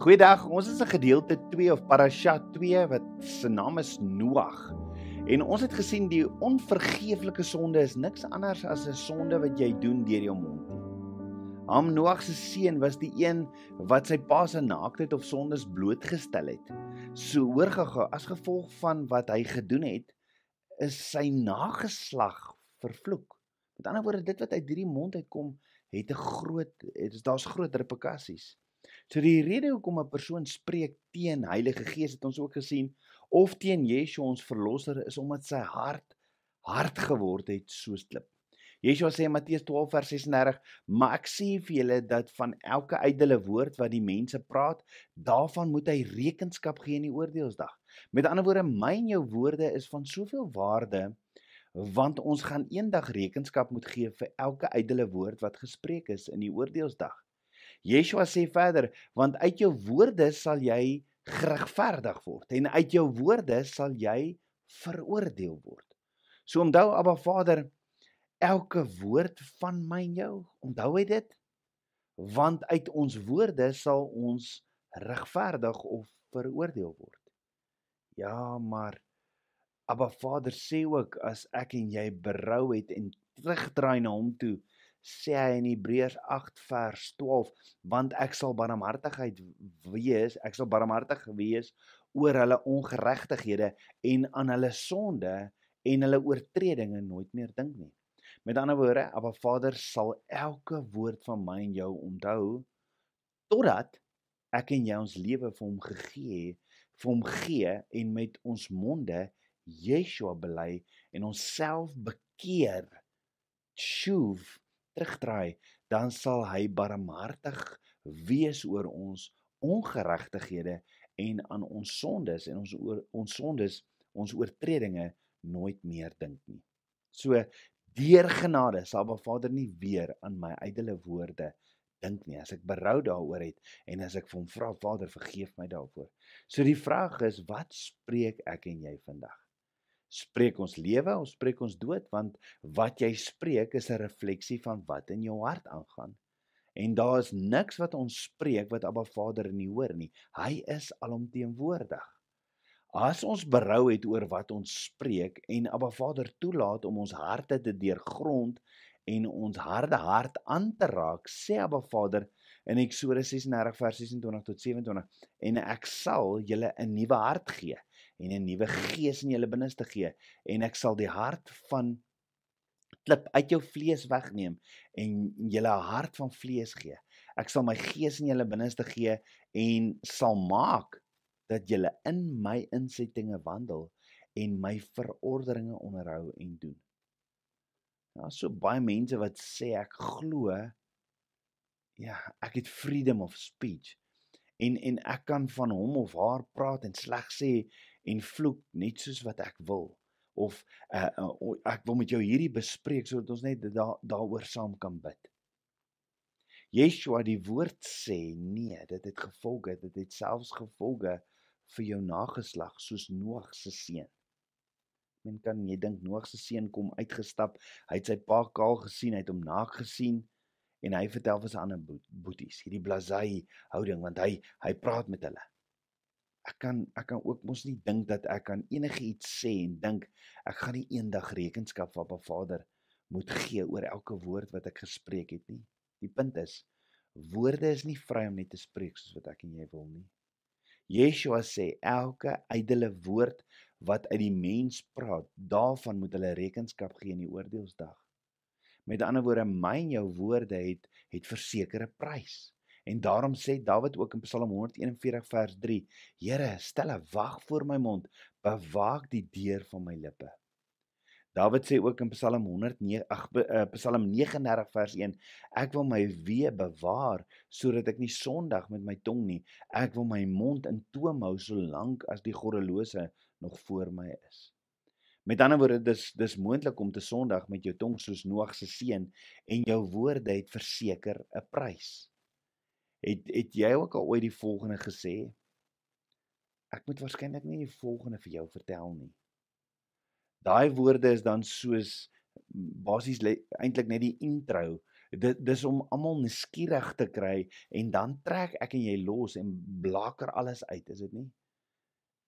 Goeiedag, ons is in gedeelte 2 of parasha 2 wat se naam is Noag. En ons het gesien die onvergeeflike sonde is niks anders as 'n sonde wat jy doen deur jou mond. Ham Noag se seun was die een wat sy pa se naaktheid of sondes blootgestel het. So hoorgegaan as gevolg van wat hy gedoen het, is sy nageslag vervloek. Met ander woorde, dit wat uit hierdie mond uitkom, het 'n groot, daar's groot replikasies. So die rede hoekom 'n persoon spreek teen Heilige Gees het ons ook gesien of teen Yeshua ons verlosser is omdat sy hart hard geword het soos klip. Yeshua sê in Matteus 12 vers 36: "Maar ek sê vir julle dat van elke ydelle woord wat die mense praat, daarvan moet hy rekenskap gee in die oordeelsdag." Met ander woorde, my en jou woorde is van soveel waarde want ons gaan eendag rekenskap moet gee vir elke ydelle woord wat gespreek is in die oordeelsdag. Yeshua sê verder, want uit jou woorde sal jy geregverdig word en uit jou woorde sal jy veroordeel word. So onthou Abba Vader, elke woord van my en jou, onthou hy dit? Want uit ons woorde sal ons regverdig of veroordeel word. Ja, maar Abba Vader sê ook as ek en jy berou het en terugdraai na hom toe, sê hy in Hebreërs 8 vers 12 want ek sal barmhartigheid wees ek sal barmhartig wees oor hulle ongeregtighede en aan hulle sonde en hulle oortredinge nooit meer dink nie. Met ander woorde Abba Vader sal elke woord van my en jou onthou totdat ek en jy ons lewe vir hom gegee vir hom gee en met ons monde Yeshua bely en onsself bekeer. Shuv terugdraai, dan sal hy barmhartig wees oor ons ongeregtighede en aan ons sondes en ons oor, ons sondes, ons oortredinge nooit meer dink nie. So deur genade sal Ba Vader nie weer aan my ydelle woorde dink nie as ek berou daaroor het en as ek vir hom vra Vader vergeef my daarvoor. So die vraag is wat spreek ek en jy vandag? Spreek ons lewe of spreek ons dood want wat jy spreek is 'n refleksie van wat in jou hart aangaan. En daar is niks wat ons spreek wat Abba Vader nie hoor nie. Hy is alomteenwoordig. As ons berou het oor wat ons spreek en Abba Vader toelaat om ons harte te deurgrond en ons harde hart aan te raak sê Abba Vader in Eksodus 36 vers 26 tot 27 en ek sal julle 'n nuwe hart gee en 'n nuwe gees in julle binneste gee en ek sal die hart van klip uit jou vlees wegneem en julle 'n hart van vlees gee. Ek sal my gees in julle binneste gee en sal maak dat julle in my insettinge wandel en my verordeninge onderhou en doen. Daar's so baie mense wat sê ek glo ja, ek het freedom of speech en en ek kan van hom of haar praat en sleg sê en vloek net soos wat ek wil of uh, uh, ek wil met jou hierdie bespreek sodat ons net daar daaroor saam kan bid. Yeshua die woord sê nee, dit het gevolge, dit het selfs gevolge vir jou nageslag soos Noag se seun. Men kan jy dink Noag se seun kom uitgestap, hy het sy pa kaal gesien, hy het hom naak gesien en hy vertel vir sy ander boeties hierdie blazai houding want hy hy praat met hulle ek kan ek kan ook mos nie dink dat ek kan enigiets sê en dink ek gaan nie eendag rekenskap van 'n Vader moet gee oor elke woord wat ek gespreek het nie. Die punt is woorde is nie vry om net te spreek soos wat ek en jy wil nie. Yeshua sê elke ydelle woord wat uit die mens praat, daarvan moet hulle rekenskap gee in die oordeelsdag. Met ander woorde, my en jou woorde het het versekerde prys. En daarom sê Dawid ook in Psalm 141 vers 3: Here, stel 'n wag voor my mond, bewaak die deur van my lippe. Dawid sê ook in Psalm 109 ag uh, Psalm 39 vers 1: Ek wil my wee bewaar sodat ek nie sondig met my tong nie. Ek wil my mond in toom hou solank as die goddelose nog voor my is. Met ander woorde, dis dis moontlik om te sondig met jou tong soos Noag se seun en jou woorde het verseker 'n prys. Het het jy ook al ooit die volgende gesê? Ek moet waarskynlik nie die volgende vir jou vertel nie. Daai woorde is dan soos basies eintlik net die intro Dit dis om almal nuuskierig te kry en dan trek ek en jy los en blaker alles uit, is dit nie?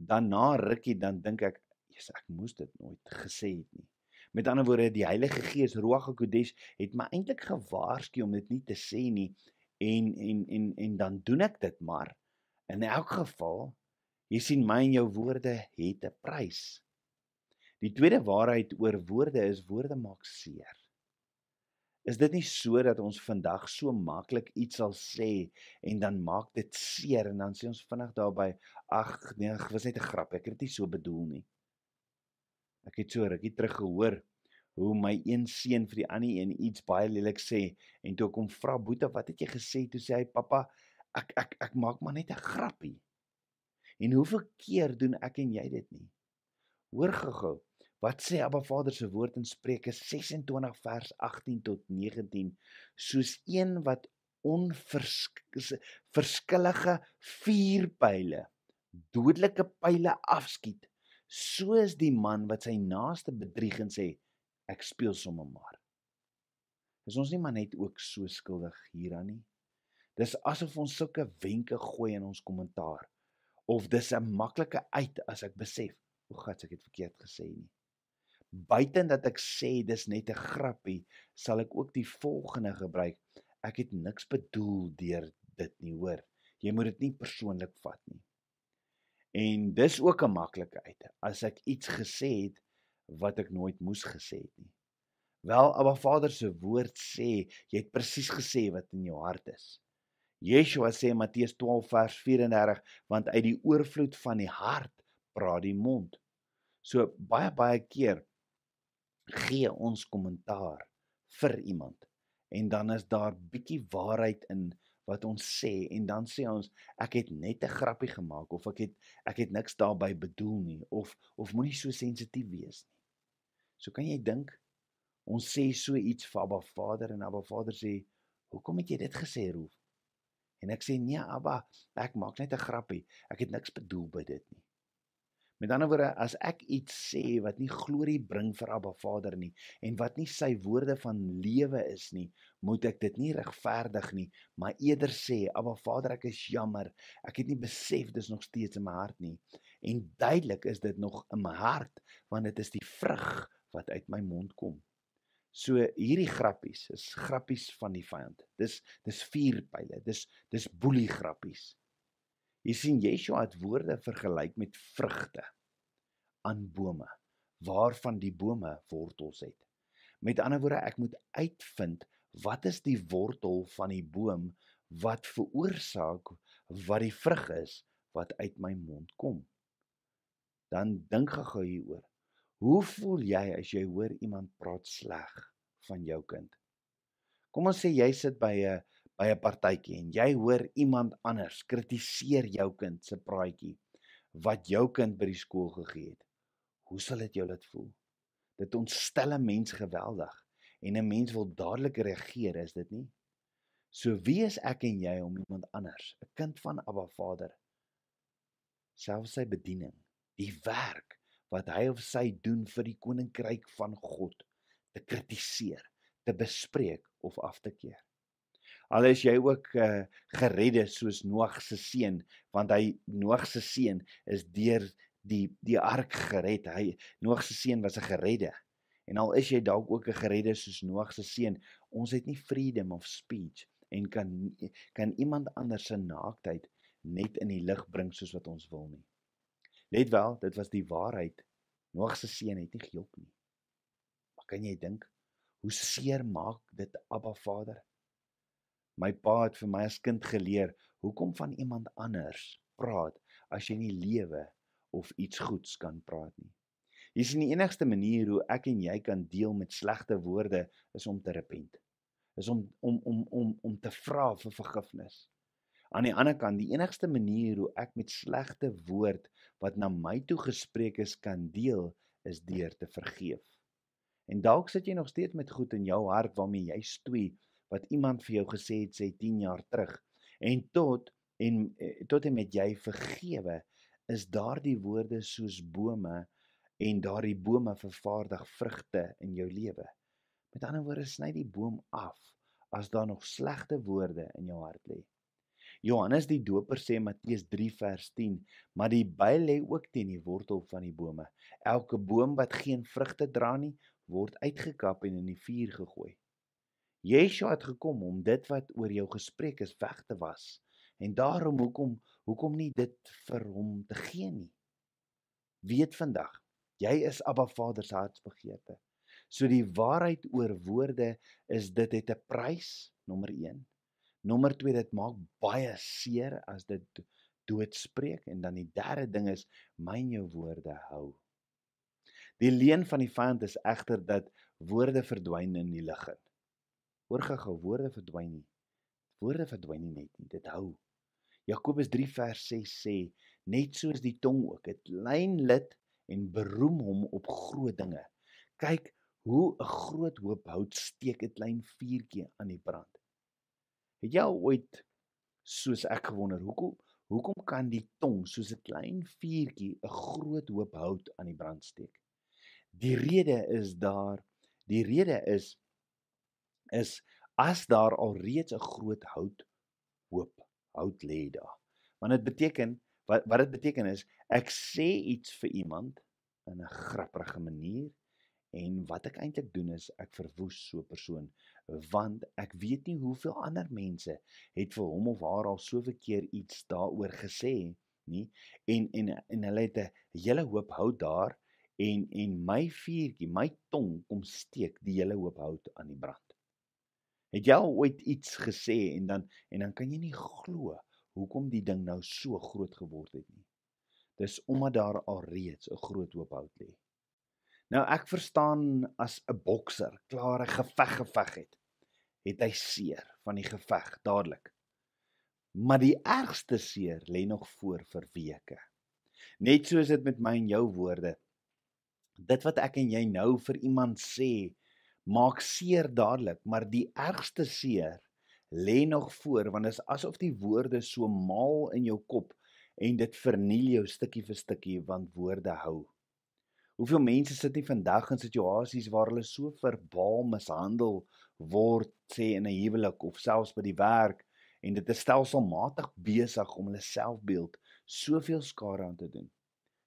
Daarna rukkie dan dink ek, "Jesus, ek moes dit nooit gesê het nie." Met ander woorde, die Heilige Gees, Ruach HaKodesh, het my eintlik gewaarsku om dit nie te sê nie en en en en dan doen ek dit maar. In elk geval, jy sien my en jou woorde het 'n prys. Die tweede waarheid oor woorde is woorde maak seer. Is dit nie so dat ons vandag so maklik iets sal sê en dan maak dit seer en dan sê ons vinnig daarby ag nee, dit was net 'n grap, ek het dit nie so bedoel nie. Ek het so rukkie terug gehoor hoe my een seun vir die ander een iets baie lelik sê en toe ek hom vra Boeta wat het jy gesê toe sê hy pappa ek ek ek maak maar net 'n grappie. En hoeveel keer doen ek en jy dit nie? Hoor gou-gou. Wat sê Abba Vader se woord in Spreuke 26 vers 18 tot 19 soos een wat onverskillige vuurpyle dodelike pile afskiet So is die man wat sy naaste bedrieg en sê ek speel sommer maar. Is ons nie maar net ook so skuldig hieraan nie? Dis asof ons sulke wenke gooi in ons kommentaar of dis 'n maklike uit as ek besef, o God, ek het verkeerd gesê nie. Buiten dat ek sê dis net 'n grappie, sal ek ook die volgende gebruik. Ek het niks bedoel deur dit nie, hoor. Jy moet dit nie persoonlik vat nie. En dis ook 'n maklike uit as ek iets gesê het wat ek nooit moes gesê het nie. Wel, Abba Vader se woord sê, jy het presies gesê wat in jou hart is. Yeshua sê Matteus 12 vers 34, want uit die oorvloed van die hart praat die mond. So baie baie keer gee ons kommentaar vir iemand en dan is daar bietjie waarheid in wat ons sê en dan sê ons ek het net 'n grappie gemaak of ek het ek het niks daarby bedoel nie of of moenie so sensitief wees nie. So kan jy dink ons sê so iets vir Abba Vader en Abba Vader sê hoekom het jy dit gesê Roef? En ek sê nee Abba, ek maak net 'n grappie. Ek het niks bedoel by dit nie. Met ander woorde, as ek iets sê wat nie glorie bring vir Abba Vader nie en wat nie sy woorde van lewe is nie, moet ek dit nie regverdig nie, maar eerder sê, Abba Vader, ek is jammer. Ek het nie besef dis nog steeds in my hart nie. En duidelik is dit nog in my hart want dit is die vrug wat uit my mond kom. So hierdie grappies is grappies van die vyand. Dis dis vuurpyle. Dis dis boelie grappies. Jy sien Yeshua het woorde vergelyk met vrugte aan bome waarvan die bome wortels het. Met ander woorde, ek moet uitvind wat is die wortel van die boom wat veroorsaak wat die vrug is wat uit my mond kom. Dan dink gou hieroor. Hoe voel jy as jy hoor iemand praat sleg van jou kind? Kom ons sê jy sit by 'n by 'n partytjie en jy hoor iemand anders kritiseer jou kind se praatjie wat jou kind by die skool gegee het. Hoe sal dit jou laat voel? Dit ontstel 'n mens geweldig en 'n mens wil dadelik reageer, is dit nie? So wie is ek en jy om iemand anders, 'n kind van Abba Vader, selfs sy bediening, die werk wat hy of sy doen vir die koninkryk van God te kritiseer, te bespreek of af te keer? Al is jy ook uh, geredde soos Noag se seun, want hy Noag se seun is deur die die ark gered. Hy Noag se seun was 'n geredde. En al is jy dalk ook 'n geredde soos Noag se seun, ons het nie freedom of speech en kan kan iemand anders se naaktheid net in die lig bring soos wat ons wil nie. Let wel, dit was die waarheid. Noag se seun het nie gejok nie. Maar kan jy dink hoe seer maak dit Abba Vader? My pa het vir my as kind geleer hoekom van iemand anders praat as jy nie lewe of iets goeds kan praat nie. Jy sien die enigste manier hoe ek en jy kan deel met slegte woorde is om te repent. Is om om om om om te vra vir vergifnis. Aan die ander kant, die enigste manier hoe ek met slegte woord wat na my toe gespreek is kan deel is deur te vergeef. En dalk sit jy nog steeds met goed in jou hart waarmee jy stoei wat iemand vir jou gesê het sê 10 jaar terug en tot en eh, tot en met jy vergewe is daardie woorde soos bome en daardie bome vervaardig vrugte in jou lewe. Met ander woorde sny die boom af as daar nog slegte woorde in jou hart lê. Johannes die Doper sê Matteus 3 vers 10, maar die byl lê ook teen die wortel van die bome. Elke boom wat geen vrugte dra nie, word uitgekap en in die vuur gegooi. Yeshua het gekom om dit wat oor jou gespreek is weg te was. En daarom hoekom hoekom nie dit vir hom te gee nie. Weet vandag, jy is Abba Vader se hartsbegeerte. So die waarheid oor woorde is dit het 'n prys, nommer 1. Nommer 2 dit maak baie seer as dit doodspreek en dan die derde ding is myn jou woorde hou. Die leen van die vyand is egter dat woorde verdwyn in die lug in. Hoor gou, woorde verdwyn nie. Woorde verdwyn nie net nie, dit hou. Jakobus 3 vers 6 sê net soos die tong ook, dit lyn lid en beroem hom op groot dinge. Kyk hoe 'n groot hoop hout steek 'n klein vuurtjie aan die brand. Het jy ooit soos ek gewonder hoekom hoekom kan die tong soos 'n klein vuurtjie 'n groot hoop hout aan die brand steek? Die rede is daar die rede is is as daar al reeds 'n groot hout hoop hout lê daar. Want dit beteken wat wat dit beteken is ek sê iets vir iemand in 'n grappige manier en wat ek eintlik doen is ek verwoes so 'n persoon want ek weet nie hoeveel ander mense het vir hom of haar al soveel keer iets daaroor gesê nie en en en hulle het 'n hele hoop hout daar en en my vuurtjie my tong kom steek die hele hoop hout aan die brand. Het jy al ooit iets gesê en dan en dan kan jy nie glo hoekom die ding nou so groot geword het nie. Dis omdat daar al reeds 'n groot hoop hout lê. Nou ek verstaan as 'n bokser klaar 'n geveg geveg het het hy seer van die geveg dadelik. Maar die ergste seer lê nog voor vir weke. Net soos dit met my en jou woorde. Dit wat ek en jy nou vir iemand sê, maak seer dadelik, maar die ergste seer lê nog voor want dit is asof die woorde so maal in jou kop en dit verniel jou stukkie vir stukkie want woorde hou. Hoeveel mense sit nie vandag in situasies waar hulle so verbaal mishandel word sê in 'n huwelik of selfs by die werk en dit is stelselmatig besig om hulle selfbeeld soveel skade aan te doen.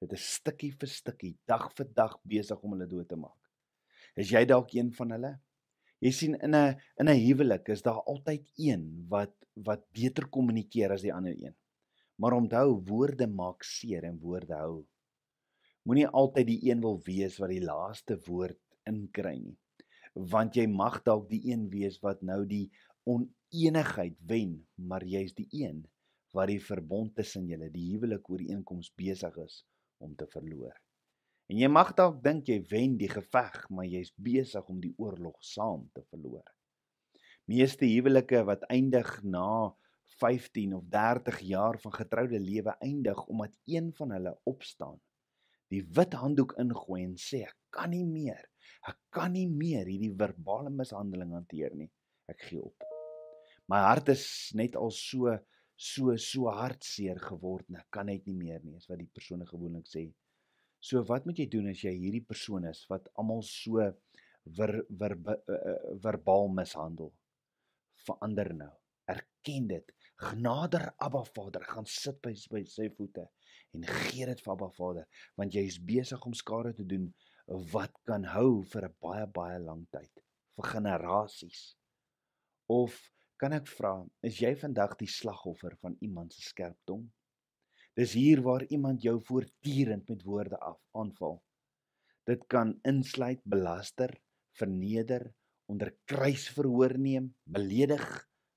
Dit is stukkie vir stukkie, dag vir dag besig om hulle dood te maak. Is jy dalk een van hulle? Jy sien in 'n in 'n huwelik is daar altyd een wat wat beter kommunikeer as die ander een. Maar onthou, woorde maak seer en woorde hou moenie altyd die een wil wees wat die laaste woord inkry nie want jy mag dalk die een wees wat nou die oneenigheid wen maar jy's die een wat die verbond tussen julle die huwelik ooreenkoms besig is om te verloor en jy mag dalk dink jy wen die geveg maar jy's besig om die oorlog saam te verloor meeste huwelike wat eindig na 15 of 30 jaar van getroude lewe eindig omdat een van hulle opstaan die wit handdoek ingooi en sê ek kan nie meer. Ek kan nie meer hierdie verbale mishandeling hanteer nie. Ek gee op. My hart is net al so so so hartseer geword en ek kan net nie meer nie, is wat die persoon gewoonlik sê. So wat moet jy doen as jy hierdie persoon is wat almal so ver, ver, ver, eh, eh, verbaal mishandel? Verander nou. Erken dit. Genader Abba Vader, gaan sit by, by sy voete en gee dit vir Abba Vader want jy is besig om skade te doen wat kan hou vir 'n baie baie lang tyd vir generasies. Of kan ek vra is jy vandag die slagoffer van iemand se skerp tong dis hier waar iemand jou voortdurend met woorde af aanval. Dit kan insluit belaster verneder onder kruis verhoor neem beledig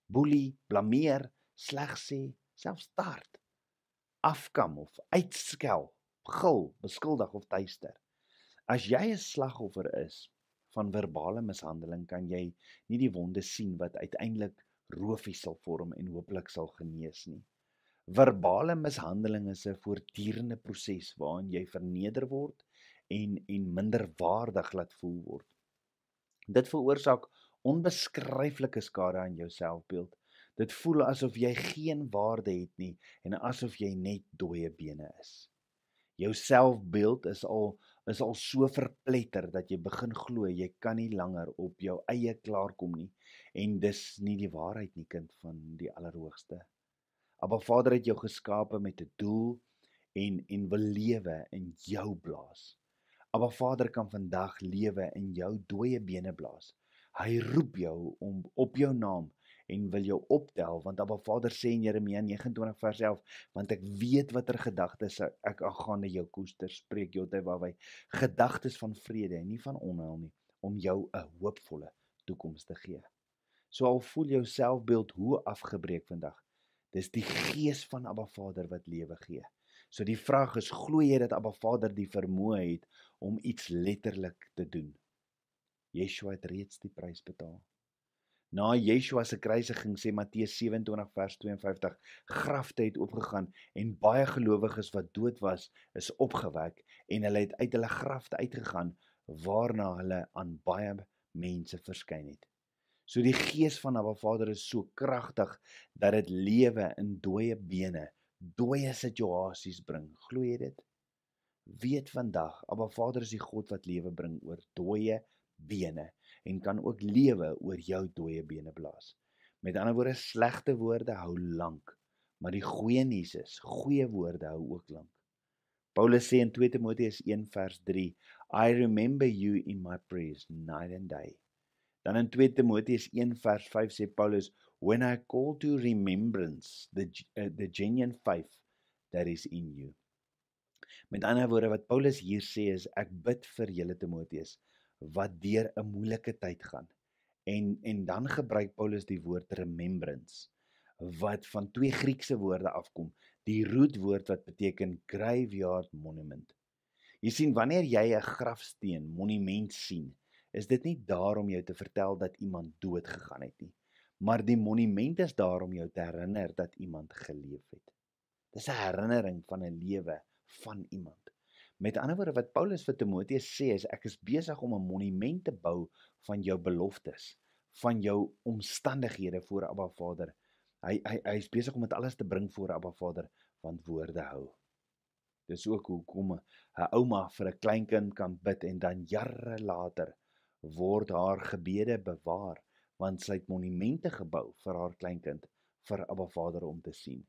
boelie blameer sleg sê selfs tart afkam of uitskel, gil, beskuldig of tuister. As jy 'n slagoffer is van verbale mishandeling, kan jy nie die wonde sien wat uiteindelik roofies sal vorm en hopelik sal genees nie. Verbale mishandeling is 'n voortdurende proses waarin jy verneder word en en minderwaardig laat voel word. Dit veroorsaak onbeskryflike skade aan jou selfbeeld Dit voel asof jy geen waarde het nie en asof jy net dooie bene is. Jou selfbeeld is al is al so verpletter dat jy begin glo jy kan nie langer op jou eie klaarkom nie en dis nie die waarheid nie kind van die allerhoogste. Maar Vader het jou geskape met 'n doel en en wil lewe in jou blaas. Maar Vader kan vandag lewe in jou dooie bene blaas. Hy roep jou om op jou naam en wil jou optel want Abba Vader sê in Jeremia 29 vers 11 want ek weet watter gedagtes ek aangaande jou koester spreek Jotewawai gedagtes van vrede en nie van onheil nie om jou 'n hoopvolle toekoms te gee. So al voel jou selfbeeld hoe afgebreek vandag. Dis die gees van Abba Vader wat lewe gee. So die vraag is glo jy dat Abba Vader die vermoë het om iets letterlik te doen? Yeshua het reeds die prys betaal. Na Yeshua se kruisiging sê Matteus 27 vers 52 grafte het oopgegaan en baie gelowiges wat dood was is opgewek en hulle het uit hulle grafte uitgegaan waarna hulle aan baie mense verskyn het. So die gees van Abba Vader is so kragtig dat dit lewe in dooie bene, dooie situasies bring. Glo jy dit? Weet vandag, Abba Vader is die God wat lewe bring oor dooie bene en kan ook lewe oor jou dooie bene blaas. Met ander woorde, slegte woorde hou lank, maar die goeie nuus is, goeie woorde hou ook lank. Paulus sê in 2 Timoteus 1 vers 3, I remember you in my prayers night and day. Dan in 2 Timoteus 1 vers 5 sê Paulus, when I call to remembrance the uh, the genuine faith that is in you. Met ander woorde wat Paulus hier sê is ek bid vir julle Timoteus wat deur 'n moeilike tyd gaan. En en dan gebruik Paulus die woord remembrance wat van twee Griekse woorde afkom. Die rootwoord wat beteken graveyard monument. Jy sien wanneer jy 'n grafsteen monument sien, is dit nie daar om jou te vertel dat iemand dood gegaan het nie, maar die monument is daar om jou te herinner dat iemand geleef het. Dis 'n herinnering van 'n lewe van iemand. Met ander woorde wat Paulus vir Timoteus sê is ek is besig om 'n monument te bou van jou beloftes, van jou omstandighede voor Abba Vader. Hy hy hy is besig om dit alles te bring voor Abba Vader want woorde hou. Dis ook hoekom 'n ouma vir 'n kleinkind kan bid en dan jare later word haar gebede bewaar want sy het monumente gebou vir haar kleinkind vir Abba Vader om te sien.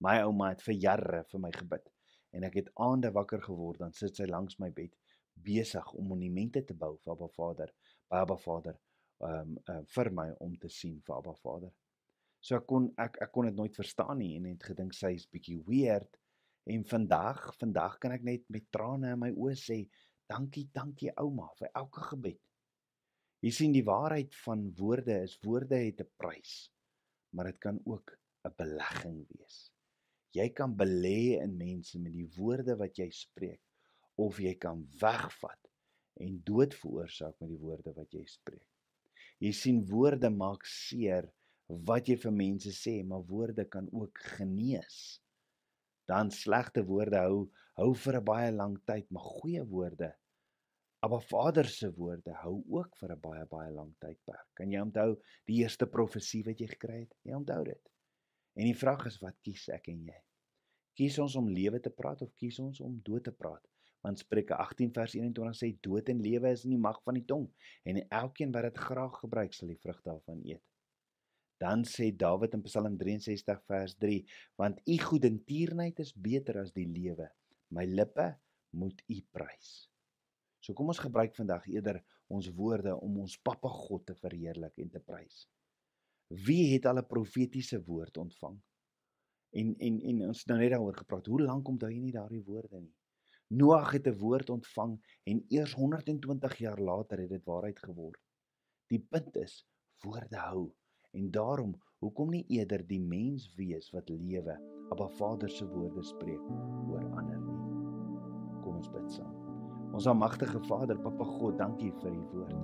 My ouma het vir jare vir my gebid en ek het aande wakker geword dan sit sy langs my bed besig om monumente te bou vir Abba Vader, by Abba Vader, um uh, vir my om te sien vir Abba Vader. So ek kon ek ek kon dit nooit verstaan nie en het gedink sy is bietjie weird en vandag vandag kan ek net met trane in my oë sê dankie dankie ouma vir elke gebed. Jy sien die waarheid van woorde is woorde het 'n prys maar dit kan ook 'n belegging wees. Jy kan belê in mense met die woorde wat jy spreek of jy kan wegvat en dood veroorsaak met die woorde wat jy spreek. Jy sien woorde maak seer wat jy vir mense sê, maar woorde kan ook genees. Dan slegte woorde hou hou vir 'n baie lang tyd, maar goeie woorde Maar Vader se woorde hou ook vir 'n baie baie lang tydperk. Kan jy onthou die eerste profesie wat jy gekry het? Jy onthou dit. En die vraag is wat kies ek en jy? Kies ons om lewe te praat of kies ons om dood te praat? Want Spreuke 18 vers 21 sê dood en lewe is in die mag van die tong en elkeen wat dit graag gebruik sal die vrug daarvan eet. Dan sê Dawid in Psalm 63 vers 3 want u goedertierenheid is beter as die lewe. My lippe moet u prys. So kom ons gebruik vandag eerder ons woorde om ons Pappa God te verheerlik en te prys. Wie het al 'n profetiese woord ontvang? En en en ons het nou net daaroor gepraat. Hoe lank onthou jy nie daardie woorde nie? Noag het 'n woord ontvang en eers 120 jaar later het dit waarheid geword. Die punt is woorde hou. En daarom, hoekom nie eerder die mens wees wat lewe, Abba Vader se woorde spreek oor ander nie. Kom ons bid saam. Ons almagtige Vader, Papa God, dankie vir u woord.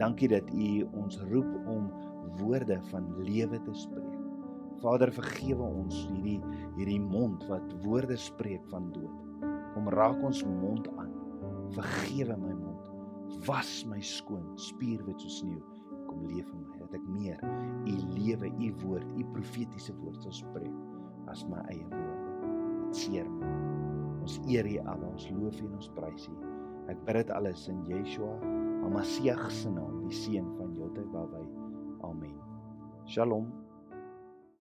Dankie dat u ons roep om woorde van lewe te spreek. Vader, vergewe ons hierdie hierdie mond wat woorde spreek van dood. Kom raak ons mond aan. Vergewe my mond. Was my skoon, spierwit soos sneeu. Kom leef in my dat ek meer u lewe, u woord, u profetiese woord sal spreek as my eie woorde. Wat seer maak. Ons eer U, Abba. Ons loof U en ons prys U. Ek bid dit alles in Yeshua, Hamasieg se naam, die seun van Jodai Babai. Amen. Shalom.